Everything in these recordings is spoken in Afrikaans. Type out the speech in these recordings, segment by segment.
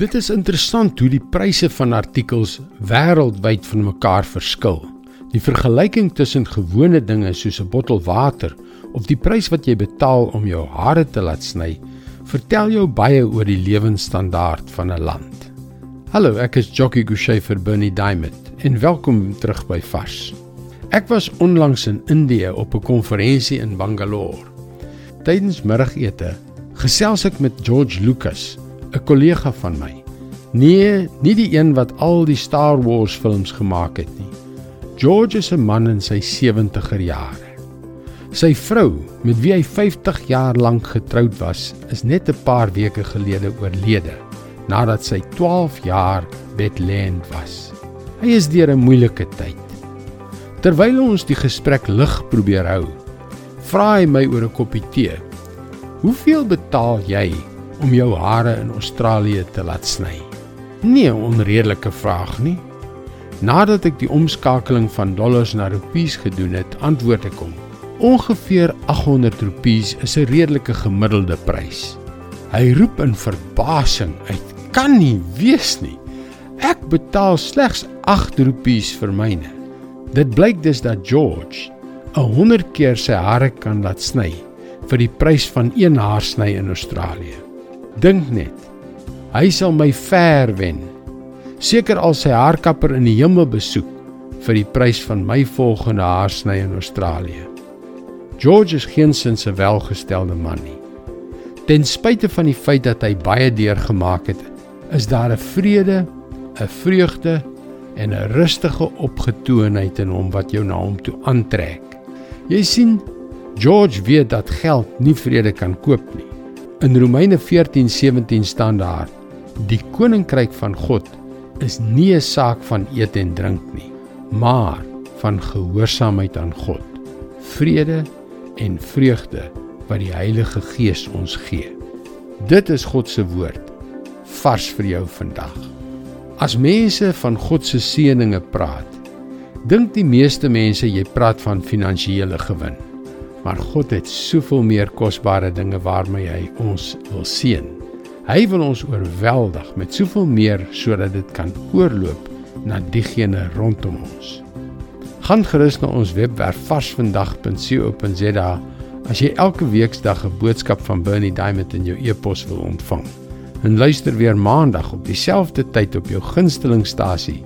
Dit is interessant hoe die pryse van artikels wêreldwyd van mekaar verskil. Die vergelyking tussen gewone dinge soos 'n bottel water of die prys wat jy betaal om jou hare te laat sny, vertel jou baie oor die lewensstandaard van 'n land. Hallo, ek is Jockey Gouchee vir Bernie Diamond en welkom terug by Vars. Ek was onlangs in Indië op 'n konferensie in Bangalore. Tydens middagete gesels ek met George Lucas, 'n kollega van my. Nee, nie die een wat al die Star Wars films gemaak het nie. George is 'n man in sy 70er jare. Sy vrou, met wie hy 50 jaar lank getroud was, is net 'n paar weke gelede oorlede nadat sy 12 jaar bedlend was. Hy is deur 'n moeilike tyd. Terwyl ons die gesprek lig probeer hou, vra hy my oor 'n koppie tee. Hoeveel betaal jy om jou hare in Australië te laat sny? Nie 'n onredelike vraag nie. Nadat ek die omskakeling van dollars na rupies gedoen het, antwoord ek hom: Ongeveer 800 rupies is 'n redelike gemiddelde prys. Hy roep in verbasing uit: "Kan nie wees nie. Ek betaal slegs 8 rupies vir myne." Dit blyk dus dat George 'n 100 keer sy hare kan laat sny vir die prys van een haarsny in Australië. Dink net. Hy sal my ver wen. Seker al sy haarkapper in die hemel besoek vir die prys van my volgende haarsny in Australië. George is geensins 'n welgestelde man nie. Ten spyte van die feit dat hy baie deurgemaak het, is daar 'n vrede, 'n vreugde en 'n rustige opgetoonheid in hom wat jou na hom toe aantrek. Jy sien, George weet dat geld nie vrede kan koop nie. In Romeine 14:17 staan daar: Die koninkryk van God is nie 'n saak van eet en drink nie, maar van gehoorsaamheid aan God, vrede en vreugde wat die Heilige Gees ons gee. Dit is God se woord vars vir jou vandag. As mense van God se seëninge praat, dink die meeste mense jy praat van finansiële gewin. Maar God het soveel meer kosbare dinge waarmee hy ons wil seën. Hy wil ons oorweldig met soveel meer sodat dit kan oorloop na diegene rondom ons. Gaan gerus na ons webwerf varsvandag.co.za as jy elke weeksdag 'n boodskap van Bernie Diamond in jou e-pos wil ontvang. En luister weer maandag op dieselfde tyd op jou gunstelingstasie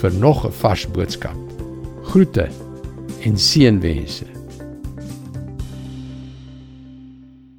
vir nog 'n vars boodskap. Groete en seënwense.